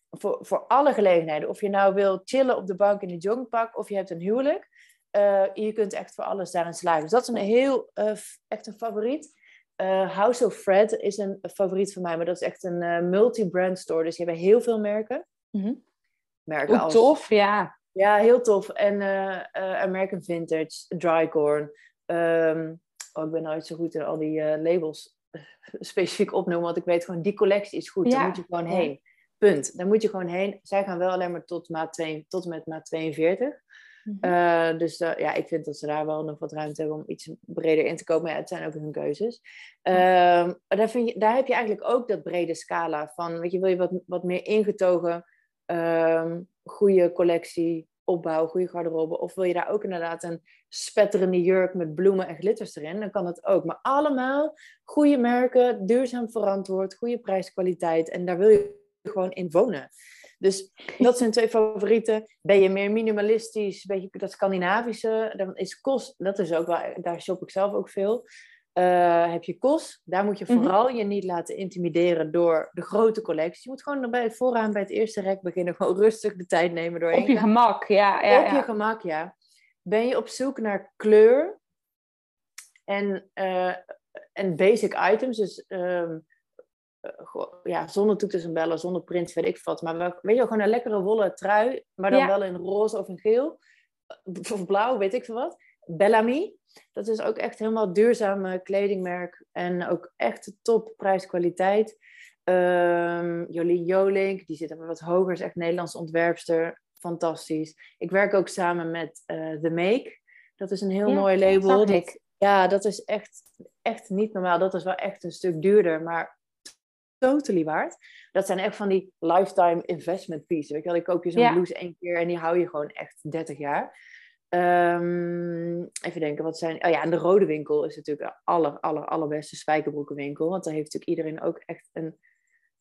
voor, voor alle gelegenheden. Of je nou wil chillen op de bank in een joggingpak of je hebt een huwelijk. Uh, je kunt echt voor alles daarin slagen. Dus dat is een heel, uh, echt een favoriet. Uh, House of Fred is een favoriet van mij, maar dat is echt een multi-brand store. Dus je hebt heel veel merken. Mm -hmm. Merken Hoe als... tof, ja. Ja, heel tof. En American Vintage, Drycorn. Um, oh, ik ben nooit zo goed in al die labels specifiek opnoemen, want ik weet gewoon, die collectie is goed. Ja. Daar moet je gewoon heen. Punt. Daar moet je gewoon heen. Zij gaan wel alleen maar tot, maat 2, tot en met maat 42. Mm -hmm. uh, dus uh, ja, ik vind dat ze daar wel nog wat ruimte hebben om iets breder in te komen. Ja, het zijn ook hun keuzes. Uh, daar, vind je, daar heb je eigenlijk ook dat brede scala van. Weet je, wil je wat, wat meer ingetogen, ehm, goede collectie, opbouw, goede garderobe. Of wil je daar ook inderdaad een spetterende jurk met bloemen en glitters erin, dan kan dat ook. Maar allemaal goede merken, duurzaam verantwoord, goede prijskwaliteit. En daar wil je gewoon in wonen. Dus dat zijn twee favorieten. Ben je meer minimalistisch, beetje dat Scandinavische, dan is kost, dat is ook wel, daar shop ik zelf ook veel. Uh, heb je kost, daar moet je mhm. vooral je niet laten intimideren door de grote collectie. Je moet gewoon bij, vooraan bij het eerste rek beginnen, gewoon rustig de tijd nemen doorheen. Op je gemak, ja. ja Op je gemak, ja. Ben je op zoek naar kleur en, uh, en basic items, dus um, uh, ja, zonder toeters en bellen, zonder print, weet ik wat. Maar we, weet je gewoon een lekkere wollen trui, maar dan wel in roze of in geel. Eh, of blauw, weet ik veel wat. Bellamy. Dat is ook echt helemaal duurzame kledingmerk. En ook echt top prijskwaliteit. Um, Jolien Jolink, die zit wat hoger, is echt Nederlandse ontwerpster. Fantastisch. Ik werk ook samen met uh, The Make. Dat is een heel mooi label. Dat, ja, dat is echt, echt niet normaal. Dat is wel echt een stuk duurder. Maar totally waard. Dat zijn echt van die lifetime investment pieces. Weet je wel, ik koop je zo'n blouse één keer en die hou je gewoon echt 30 jaar. Um, even denken, wat zijn... Oh ja, en de Rode Winkel is natuurlijk de aller, aller, allerbeste spijkerbroekenwinkel. Want daar heeft natuurlijk iedereen ook echt een,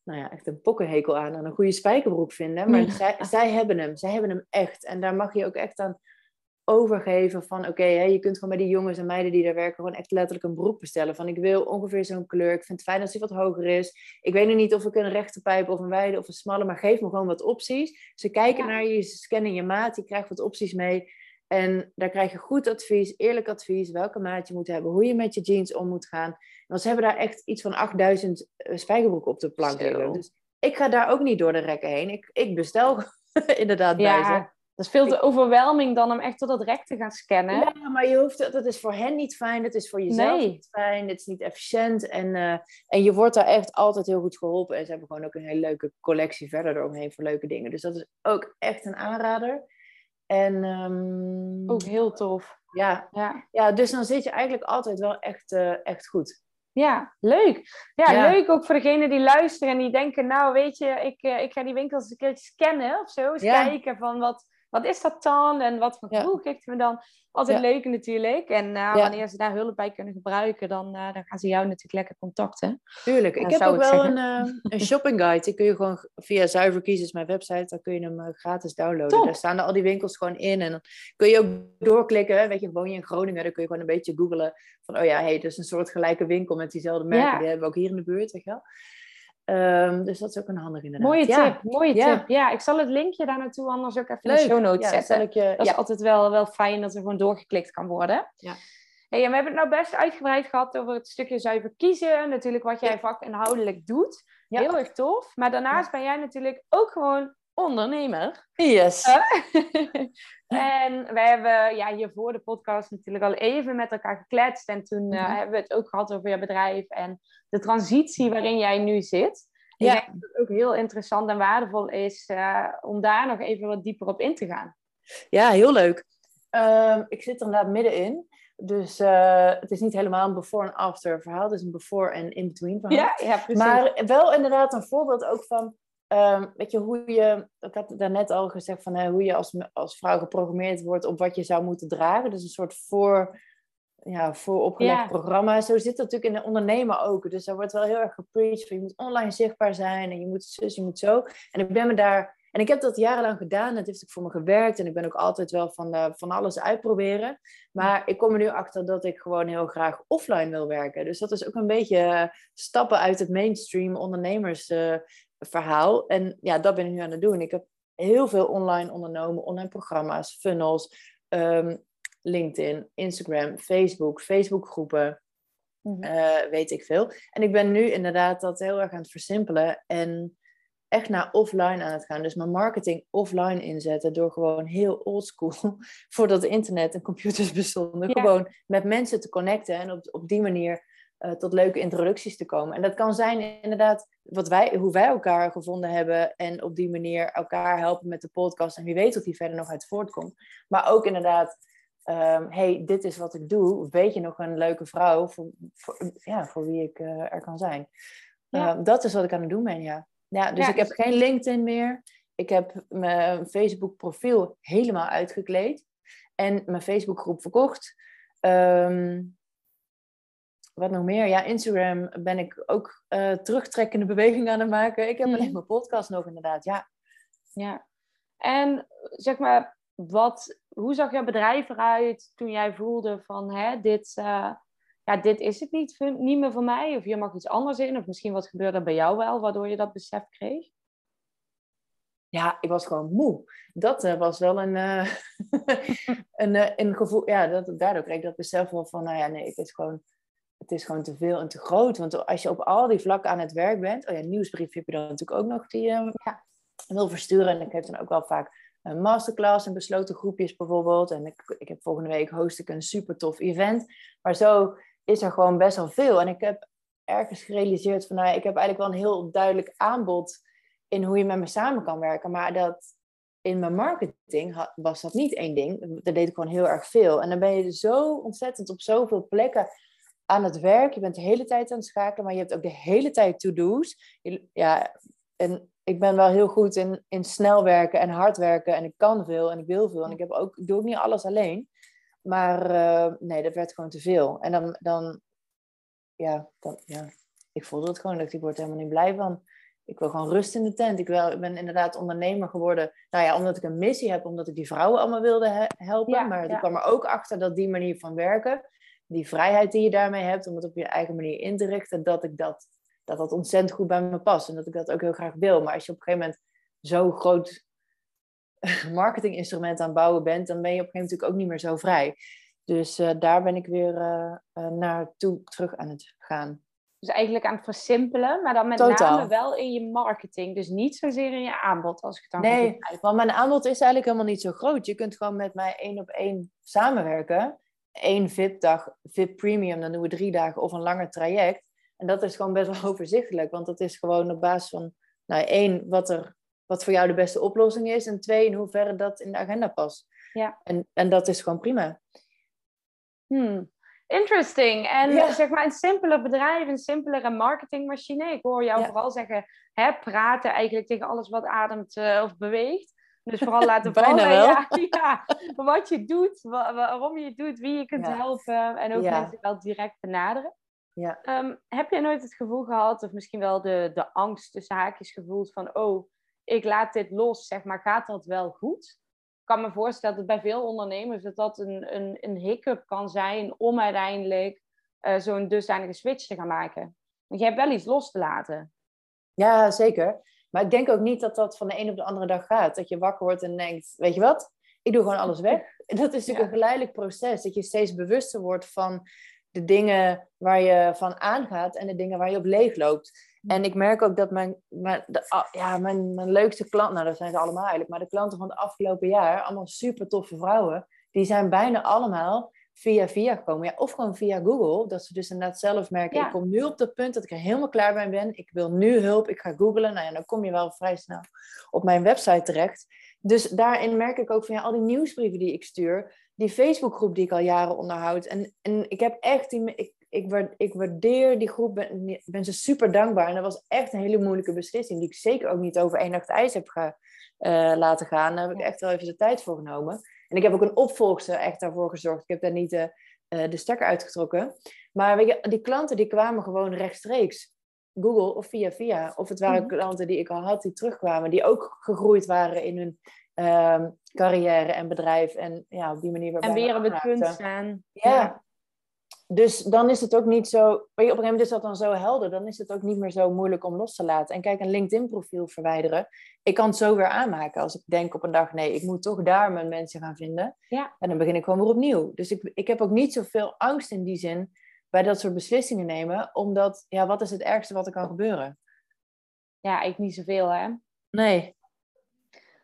nou ja, echt een pokkenhekel aan. En een goede spijkerbroek vinden. Maar zij, zij hebben hem. Zij hebben hem echt. En daar mag je ook echt aan overgeven van oké, okay, je kunt gewoon bij die jongens en meiden die daar werken gewoon echt letterlijk een broek bestellen. Van ik wil ongeveer zo'n kleur. Ik vind het fijn als die wat hoger is. Ik weet nog niet of ik een rechte pijp of een wijde of een smalle, maar geef me gewoon wat opties. Ze kijken naar je, ze scannen je maat, je krijgt wat opties mee. En daar krijg je goed advies, eerlijk advies, welke maat je moet hebben, hoe je met je jeans om moet gaan. Want ze hebben daar echt iets van 8000 eh, spijkerbroeken op de plank liggen. Dus ik ga daar ook niet door de rekken heen. Ik, ik bestel inderdaad ja. bij ze. Dat is veel te overwhelming dan om echt tot dat rek te gaan scannen. Ja, maar je hoeft, dat is voor hen niet fijn, het is voor jezelf niet fijn, het is niet efficiënt. En, uh, en je wordt daar echt altijd heel goed geholpen. En ze hebben gewoon ook een hele leuke collectie verder eromheen voor leuke dingen. Dus dat is ook echt een aanrader. En, um, ook heel tof. Ja, ja. ja, dus dan zit je eigenlijk altijd wel echt, uh, echt goed. Ja, leuk. Ja, leuk ook voor degenen die luisteren en die denken, nou weet je, ik, uh, ik ga die winkels een keertje scannen of zo. Eens kijken van wat, wat is dat dan en wat voor gevoel geeft me dan? Altijd leuk natuurlijk. En uh, wanneer ze daar hulp bij kunnen gebruiken, dan, uh, dan gaan ze jou natuurlijk lekker contacten. Tuurlijk. Ik heb ook wel een, uh, een shopping guide. Die kun je gewoon via Zuiver Kiezen, mijn website, dan kun je hem gratis downloaden. Top. Daar staan er al die winkels gewoon in. En dan kun je ook doorklikken. Weet je, woon je in Groningen, dan kun je gewoon een beetje googlen. Van, oh ja, hey, dus een soort gelijke winkel met diezelfde merken. Die hebben we ook hier in de buurt, weet je wel. Ehm, dus dat is ook een handige inderdaad. Mooie Ja. tip, mooie Ja. tip. Ja, ik zal het linkje daar naartoe anders ook even in de show notes Ja, zetten. je, Dat is altijd wel, wel fijn dat er gewoon doorgeklikt kan worden. Ja. Hey, en we hebben het nou best uitgebreid gehad over het stukje zuiver kiezen. Natuurlijk wat jij vakinhoudelijk doet. Ja. Heel erg tof. Maar daarnaast ben jij natuurlijk ook gewoon ondernemer. Yes. en we hebben ja, hier voor de podcast natuurlijk al even met elkaar gekletst. En toen eh, Mhm. hebben we het ook gehad over je bedrijf en de transitie waarin jij nu zit. Ik Ja. denk dat het ook heel interessant en waardevol is eh, om daar nog even wat dieper op in te gaan. Ja, heel leuk. Ehm, ik zit er inderdaad middenin. Dus eh, het is niet helemaal een before en after verhaal. Het is een before en in-between verhaal. Ja, ja precies. Maar wel inderdaad een voorbeeld ook van, ehm, weet je, hoe je, ik had daarnet al gezegd van hè, hoe je als, als vrouw geprogrammeerd wordt op wat je zou moeten dragen. Dus een soort voor, ja, vooropgelegd Ja. programma. Zo zit het natuurlijk in de ondernemer ook. Dus daar wordt wel heel erg gepreached van je moet online zichtbaar zijn en je moet zus, je moet zo. En ik ben me daar, en ik heb dat jarenlang gedaan. Het heeft ook voor me gewerkt en ik ben ook altijd wel van, eh, van alles uitproberen. Maar ik kom er nu achter dat ik gewoon heel graag offline wil werken. Dus dat is ook een beetje eh, stappen uit het mainstream ondernemersverhaal. en ja, dat ben ik nu aan het doen. Ik heb heel veel online ondernomen, online programma's, funnels, ehm, LinkedIn, Instagram, Facebook, Facebookgroepen, Mhm. eh, weet ik veel. En ik ben nu inderdaad dat heel erg aan het versimpelen en echt naar offline aan het gaan. Dus mijn marketing offline inzetten door gewoon heel oldschool, voordat internet en computers bestonden, Ja. gewoon met mensen te connecten en op, op die manier eh, tot leuke introducties te komen. En dat kan zijn inderdaad wat wij, hoe wij elkaar gevonden hebben en op die manier elkaar helpen met de podcast. En wie weet of die verder nog uit voortkomt. Maar ook inderdaad, ehm, hey, dit is wat ik doe. Weet je nog een leuke vrouw voor, voor, ja, voor wie ik eh, er kan zijn? Ja. Ehm, dat is wat ik aan het doen ben, ja. ja dus Ja, ik heb dus- geen LinkedIn meer. Ik heb mijn Facebook profiel helemaal uitgekleed. En mijn Facebook groep verkocht. Ehm, wat nog meer? Ja, Instagram ben ik ook eh, terugtrekkende beweging aan het maken. Ik heb Mhm. alleen mijn podcast nog inderdaad, ja. Ja. En zeg maar, wat, hoe zag jouw bedrijf eruit toen jij voelde van hè, dit, eh, ja, dit is het niet, niet meer voor mij? Of hier mag iets anders in? Of misschien wat gebeurde er bij jou wel, waardoor je dat besef kreeg? Ja, ik was gewoon moe. Dat eh, was wel een, een, een gevoel. Ja, dat, daardoor kreeg ik dat besef wel van, nou ja, nee, het is gewoon, het is gewoon te veel en te groot. Want als je op al die vlakken aan het werk bent, oh ja, nieuwsbrief heb je dan natuurlijk ook nog die je Ja. wil versturen. En ik heb dan ook wel vaak een masterclass en besloten groepjes bijvoorbeeld. En ik, ik heb volgende week host ik een super tof event. Maar zo is er gewoon best wel veel. En ik heb ergens gerealiseerd van, nou ja, ik heb eigenlijk wel een heel duidelijk aanbod in hoe je met me samen kan werken. Maar dat in mijn marketing was dat niet één ding. Daar deed ik gewoon heel erg veel. En dan ben je zo ontzettend op zoveel plekken aan het werk. Je bent de hele tijd aan het schakelen, maar je hebt ook de hele tijd to-do's. Ja, en ik ben wel heel goed in, in snel werken en hard werken. En ik kan veel en ik wil veel. En ik, heb ook, ik doe ook niet alles alleen. Maar eh, nee, dat werd gewoon te veel. En dan, dan, ja, dan, ja, ik voelde het gewoon. Dat ik word er helemaal niet blij van. Ik wil gewoon rust in de tent. Ik, wil, ik ben inderdaad ondernemer geworden. Nou ja, omdat ik een missie heb, omdat ik die vrouwen allemaal wilde he- helpen. Ja, maar ja. ik kwam er ook achter dat die manier van werken, die vrijheid die je daarmee hebt, om het op je eigen manier in te richten, dat ik dat, dat, dat ontzettend goed bij me past. En dat ik dat ook heel graag wil. Maar als je op een gegeven moment zo groot marketinginstrument aan het bouwen bent, dan ben je op een gegeven moment natuurlijk ook niet meer zo vrij. Dus eh, daar ben ik weer eh, eh, naartoe terug aan het gaan. Dus eigenlijk aan het versimpelen, maar dan met Totaal. name wel in je marketing. Dus niet zozeer in je aanbod, als ik het dan Nee, want mijn aanbod is eigenlijk helemaal niet zo groot. Je kunt gewoon met mij één op één samenwerken. Eén VIP-dag, VIP Premium, dan doen we drie dagen of een langer traject. En dat is gewoon best wel overzichtelijk, want dat is gewoon op basis van, nou één, wat, er, wat voor jou de beste oplossing is. En twee, in hoeverre dat in de agenda past. Ja. En, en dat is gewoon prima. Hmm. Interesting. En Ja. zeg maar een simpeler bedrijf, een simpelere marketingmachine. Ik hoor jou Ja. vooral zeggen, hè, praten eigenlijk tegen alles wat ademt eh, of beweegt. Dus vooral laten vallen wel. Ja, ja, wat je doet, wa- waarom je het doet, wie je kunt Ja. helpen. En ook mensen wel direct benaderen. Ja. Ehm, heb je nooit het gevoel gehad, of misschien wel de, de angst tussen haakjes gevoeld van, oh, ik laat dit los, zeg maar, gaat dat wel goed? Ik kan me voorstellen dat bij veel ondernemers dat dat een, een, een hiccup kan zijn om uiteindelijk eh, zo'n dusdanige switch te gaan maken. Want je hebt wel iets los te laten. Ja, zeker. Maar ik denk ook niet dat dat van de een op de andere dag gaat. Dat je wakker wordt en denkt, weet je wat? Ik doe gewoon alles weg. Dat is natuurlijk een geleidelijk proces. Dat je steeds bewuster wordt van de dingen waar je van aangaat en de dingen waar je op leeg loopt. En ik merk ook dat mijn, mijn, de, ah, ja, mijn, mijn leukste klanten, nou dat zijn ze allemaal eigenlijk, maar de klanten van het afgelopen jaar, allemaal super toffe vrouwen, die zijn bijna allemaal via via gekomen. Ja, of gewoon via Google, dat ze dus inderdaad zelf merken, ik kom nu op dat punt dat ik er helemaal klaar bij ben, ik wil nu hulp, ik ga googlen. Nou ja, dan kom je wel vrij snel op mijn website terecht. Dus daarin merk ik ook van ja, al die nieuwsbrieven die ik stuur, die Facebookgroep die ik al jaren onderhoud. En, en ik heb echt die, ik, ik, ik waardeer die groep, ben, ben ze super dankbaar. En dat was echt een hele moeilijke beslissing, die ik zeker ook niet over één nacht ijs heb ge, uh, laten gaan. Daar heb ik echt wel even de tijd voor genomen. En ik heb ook een opvolgster echt daarvoor gezorgd. Ik heb daar niet de, uh, de stekker uitgetrokken. Maar weet je, die klanten die kwamen gewoon rechtstreeks. Google of via via. Of het waren mhm. klanten die ik al had die terugkwamen. Die ook gegroeid waren in hun uh, carrière en bedrijf. En ja, op die manier En weer op het punt staan. ja dus dan is het ook niet zo, op een gegeven moment is dat dan zo helder, dan is het ook niet meer zo moeilijk om los te laten. En kijk, een LinkedIn-profiel verwijderen, ik kan het zo weer aanmaken als ik denk op een dag, nee, ik moet toch daar mijn mensen gaan vinden. Ja. En dan begin ik gewoon weer opnieuw. Dus ik, ik heb ook niet zoveel angst in die zin bij dat soort beslissingen nemen, omdat, ja, wat is het ergste wat er kan gebeuren? Ja, ik niet zoveel, hè? Nee.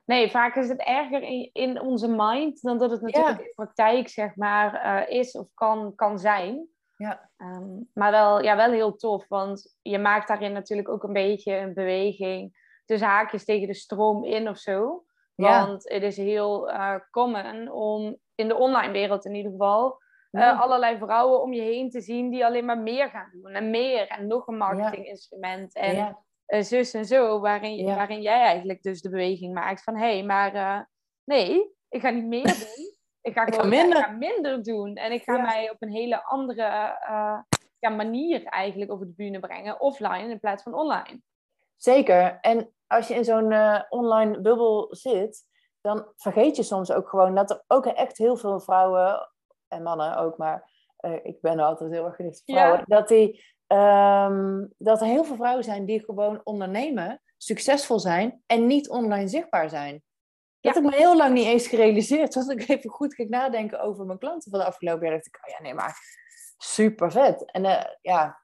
Nee, vaak is het erger in, in onze mind dan dat het natuurlijk in praktijk zeg maar, uh, is of kan, kan zijn. Ja. Um, maar wel, ja, wel heel tof, want je maakt daarin natuurlijk ook een beetje een beweging tussen haakjes tegen de stroom in of zo. Want het is heel uh, common om in de online wereld in ieder geval uh, allerlei vrouwen om je heen te zien die alleen maar meer gaan doen en meer en nog een marketinginstrument. En uh, zus en zo, waarin, waarin jij eigenlijk dus de beweging maakt van hé, hey, maar uh, nee, ik ga niet meer doen. Ik ga gewoon ik ga minder. Ik ga minder doen. En ik ga mij op een hele andere uh, ja, manier eigenlijk over de bühne brengen, offline in plaats van online. Zeker. En als je in zo'n online bubbel zit, dan vergeet je soms ook gewoon dat er ook echt heel veel vrouwen en mannen ook, maar ik ben altijd heel erg gericht op vrouwen, dat die um, dat er heel veel vrouwen zijn die gewoon ondernemen, succesvol zijn en niet online zichtbaar zijn. Dat heb ik me heel lang niet eens gerealiseerd. Toen ik even goed ging nadenken over mijn klanten van de afgelopen jaar, dacht ik, oh ja, nee, maar super vet. En uh, ja,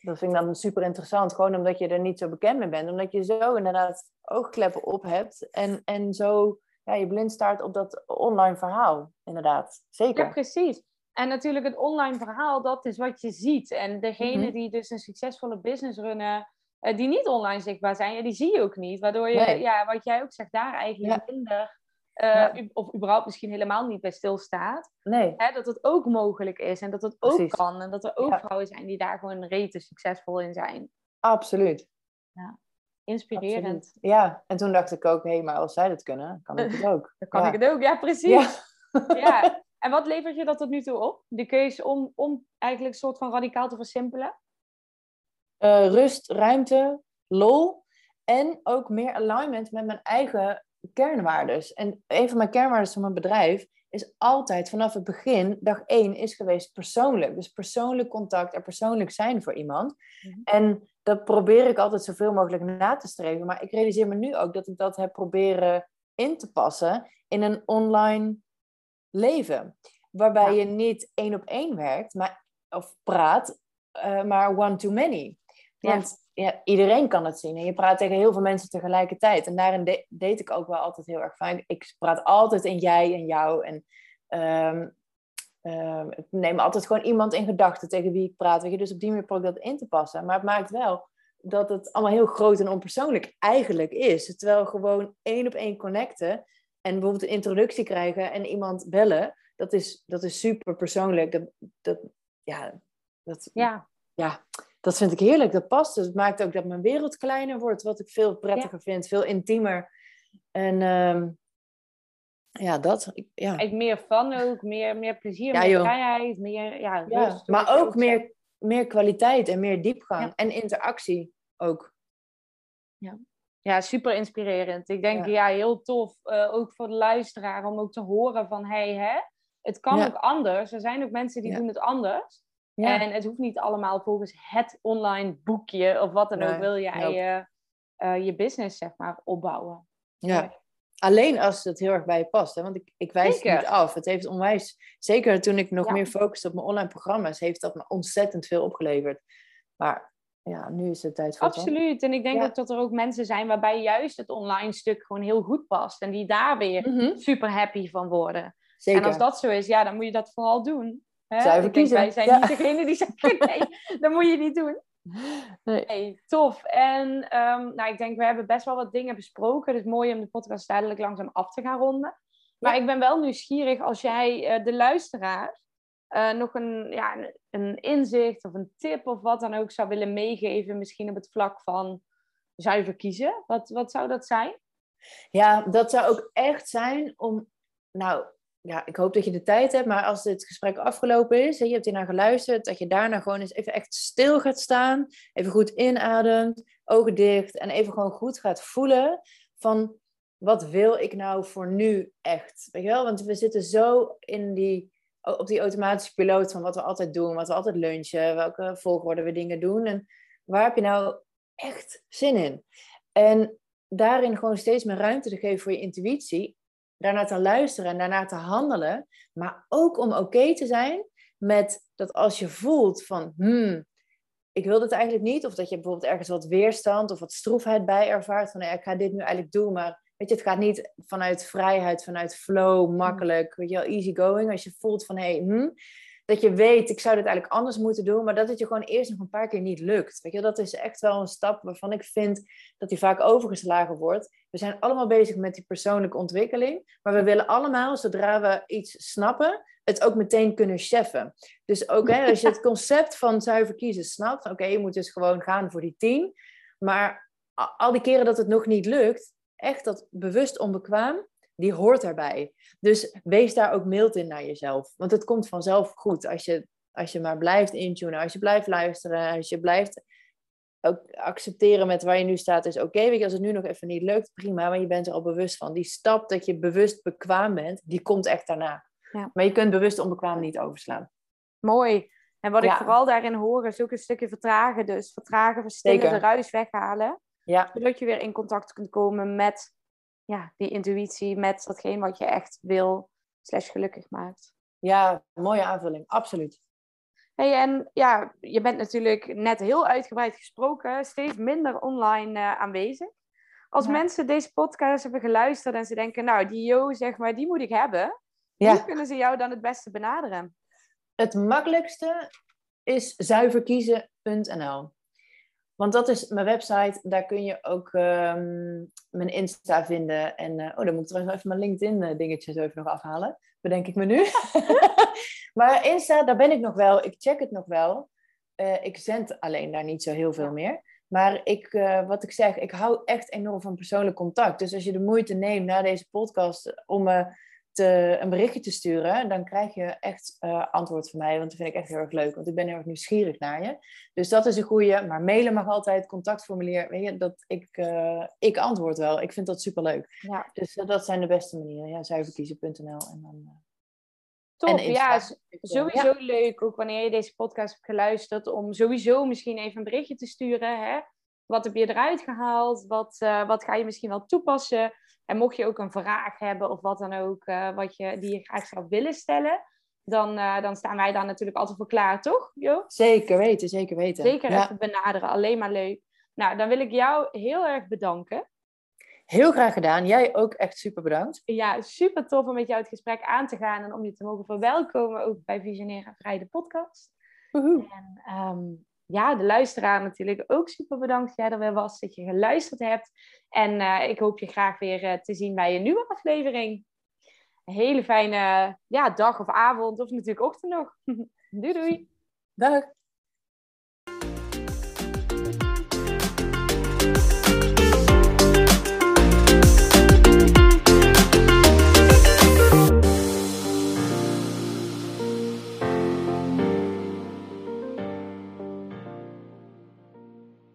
dat vind ik dan super interessant. Gewoon omdat je er niet zo bekend mee bent. Omdat je zo inderdaad oogkleppen op hebt. En, en zo ja, je blind staart op dat online verhaal. Inderdaad, zeker. Ja, precies. En natuurlijk het online verhaal, dat is wat je ziet. En degene mhm. die dus een succesvolle business runnen, uh, die niet online zichtbaar zijn, ja, die zie je ook niet. Waardoor je, ja, wat jij ook zegt, daar eigenlijk minder, uh, of überhaupt misschien helemaal niet bij stilstaat. Nee. Hè, dat het ook mogelijk is en dat het ook kan. En dat er ook vrouwen zijn die daar gewoon rete succesvol in zijn. Absoluut. Ja. Inspirerend. Ja, en toen dacht ik ook, hé, hey, maar als zij dat kunnen, kan ik het ook. Dan kan ik het ook, ja, precies. ja. En wat levert je dat tot nu toe op? De keuze om, om eigenlijk een soort van radicaal te versimpelen? Uh, rust, ruimte, lol en ook meer alignment met mijn eigen kernwaardes. En een van mijn kernwaarden van mijn bedrijf is altijd vanaf het begin, dag één, is geweest persoonlijk. Dus persoonlijk contact en persoonlijk zijn voor iemand. Mhm. En dat probeer ik altijd zoveel mogelijk na te streven. Maar ik realiseer me nu ook dat ik dat heb proberen in te passen in een online leven. Waarbij je niet één op één werkt maar, of praat, uh, maar one to many. Want ja. iedereen kan het zien en je praat tegen heel veel mensen tegelijkertijd. En daarin deed ik ook wel altijd heel erg fijn. Ik praat altijd in jij en jou. En um, um, ik neem altijd gewoon iemand in gedachten tegen wie ik praat. Weet je? Dus op die manier probeer ik dat in te passen. Maar het maakt wel dat het allemaal heel groot en onpersoonlijk eigenlijk is. Terwijl gewoon één op één connecten en bijvoorbeeld een introductie krijgen en iemand bellen, dat is, dat is super persoonlijk. Dat, dat, ja, dat, ja. ja, dat vind ik heerlijk. Dat past. Dus het maakt ook dat mijn wereld kleiner wordt, wat ik veel prettiger vind, veel intiemer. En um, ja, dat. Ja. Ik meer van ook, meer, meer plezier, meer vrijheid, meer ja, ja. Maar ook meer, meer kwaliteit en meer diepgang en interactie ook. Ja. Ja, super inspirerend. Ik denk, ja, heel tof. Uh, ook voor de luisteraar om ook te horen van, hey, hè, het kan ook anders. Er zijn ook mensen die doen het anders. En het hoeft niet allemaal volgens het online boekje of wat dan ook wil jij uh, je business zeg maar opbouwen. Ja. Alleen als het heel erg bij je past. Hè? Want ik, ik wijs het niet af. Het heeft onwijs, zeker toen ik nog meer focuste op mijn online programma's, heeft dat me ontzettend veel opgeleverd. Maar ja, nu is het tijd voor Absoluut. En ik denk ook dat er ook mensen zijn waarbij juist het online stuk gewoon heel goed past. En die daar weer mhm. super happy van worden. Zeker. En als dat zo is, ja, dan moet je dat vooral doen. Hè? Zuiver kiezen. wij zijn niet degene die zegt, nee, dat moet je niet doen. Nee. tof. En um, nou, ik denk, we hebben best wel wat dingen besproken. Het is mooi om de podcast duidelijk langzaam af te gaan ronden. Maar ik ben wel nieuwsgierig als jij uh, de luisteraar uh, nog een, ja, een inzicht of een tip of wat dan ook zou willen meegeven. Misschien op het vlak van zuiver kiezen. Wat, wat zou dat zijn? Ja, dat zou ook echt zijn om, nou, ja, ik hoop dat je de tijd hebt, maar als dit gesprek afgelopen is en je hebt hier naar geluisterd, dat je daarna gewoon eens even echt stil gaat staan, even goed inademt, ogen dicht en even gewoon goed gaat voelen van wat wil ik nou voor nu echt? Weet je wel? Want we zitten zo in die, op die automatische piloot van wat we altijd doen, wat we altijd lunchen, welke volgorde we dingen doen en waar heb je nou echt zin in? En daarin gewoon steeds meer ruimte te geven voor je intuïtie daarnaar te luisteren en daarnaar te handelen. Maar ook om oké te zijn met dat als je voelt van, hmm, ik wil dit eigenlijk niet. Of dat je bijvoorbeeld ergens wat weerstand of wat stroefheid bij ervaart. Van, ik ga dit nu eigenlijk doen, maar weet je, het gaat niet vanuit vrijheid, vanuit flow, hmm. makkelijk, weet je wel, easy going. Als je voelt van, hé, hey, hmm, dat je weet, ik zou dit eigenlijk anders moeten doen, maar dat het je gewoon eerst nog een paar keer niet lukt. Weet je, dat is echt wel een stap waarvan ik vind dat die vaak overgeslagen wordt. We zijn allemaal bezig met die persoonlijke ontwikkeling, maar we willen allemaal, zodra we iets snappen, het ook meteen kunnen cheffen. Dus ook hè, als je het concept van zuiver kiezen snapt, oké, je moet dus gewoon gaan voor die tien, maar al die keren dat het nog niet lukt, echt dat bewust onbekwaam, die hoort erbij. Dus wees daar ook mild in naar jezelf. Want het komt vanzelf goed als je, als je maar blijft intunen, als je blijft luisteren, als je blijft ook accepteren met waar je nu staat, is oké. weet je, als het nu nog even niet lukt, prima, maar je bent er al bewust van. Die stap dat je bewust bekwaam bent, die komt echt daarna. Ja. Maar je kunt bewust onbekwaam niet overslaan. Mooi. En wat ik vooral daarin hoor, is ook een stukje vertragen. Dus vertragen, verstillen, de ruis weghalen. Ja. Zodat je weer in contact kunt komen met ja, die intuïtie met datgene wat je echt wil, slash gelukkig maakt. Ja, mooie aanvulling, absoluut. Hey, en ja, je bent natuurlijk net heel uitgebreid gesproken, steeds minder online uh, aanwezig. Als mensen deze podcast hebben geluisterd en ze denken, nou, die Jo, zeg maar, die moet ik hebben. Ja. Hoe kunnen ze jou dan het beste benaderen? Het makkelijkste is zuiverkiezen.nl. Want dat is mijn website. Daar kun je ook um, mijn Insta vinden. En uh, oh, dan moet ik trouwens even mijn LinkedIn uh, dingetje zo even nog afhalen. Bedenk ik me nu. maar Insta, daar ben ik nog wel. Ik check het nog wel. Uh, ik zend alleen daar niet zo heel veel meer. Maar ik, wat ik zeg, ik hou echt enorm van persoonlijk contact. Dus als je de moeite neemt na deze podcast om me te, een berichtje te sturen, dan krijg je echt uh, antwoord van mij. Want dat vind ik echt heel erg leuk. Want ik ben heel erg nieuwsgierig naar je. Dus dat is een goede. Maar mailen mag altijd, contactformulier. Weet je, dat ik, uh, ik antwoord wel. Ik vind dat superleuk. Ja. Dus uh, dat zijn de beste manieren. Ja, zuiverkiezen.nl en dan... Top, ja, sowieso leuk. Ook wanneer je deze podcast hebt geluisterd, om sowieso misschien even een berichtje te sturen. Hè? Wat heb je eruit gehaald? Wat, wat ga je misschien wel toepassen? En mocht je ook een vraag hebben of wat dan ook, uh, wat je, die je graag zou willen stellen, dan, uh, dan staan wij daar natuurlijk altijd voor klaar, toch? Jo? Zeker weten, zeker weten. Zeker even benaderen, alleen maar leuk. Nou, dan wil ik jou heel erg bedanken. Heel graag gedaan. Jij ook echt super bedankt. Ja, super tof om met jou het gesprek aan te gaan en om je te mogen verwelkomen ook bij Visioneren Vrij de podcast. Woehoe. En um, ja, de luisteraar natuurlijk ook super bedankt dat jij er weer was, dat je geluisterd hebt. En uh, ik hoop je graag weer uh, te zien bij een nieuwe aflevering. Een hele fijne ja, dag of avond, of natuurlijk ochtend nog. doei doei. Dag.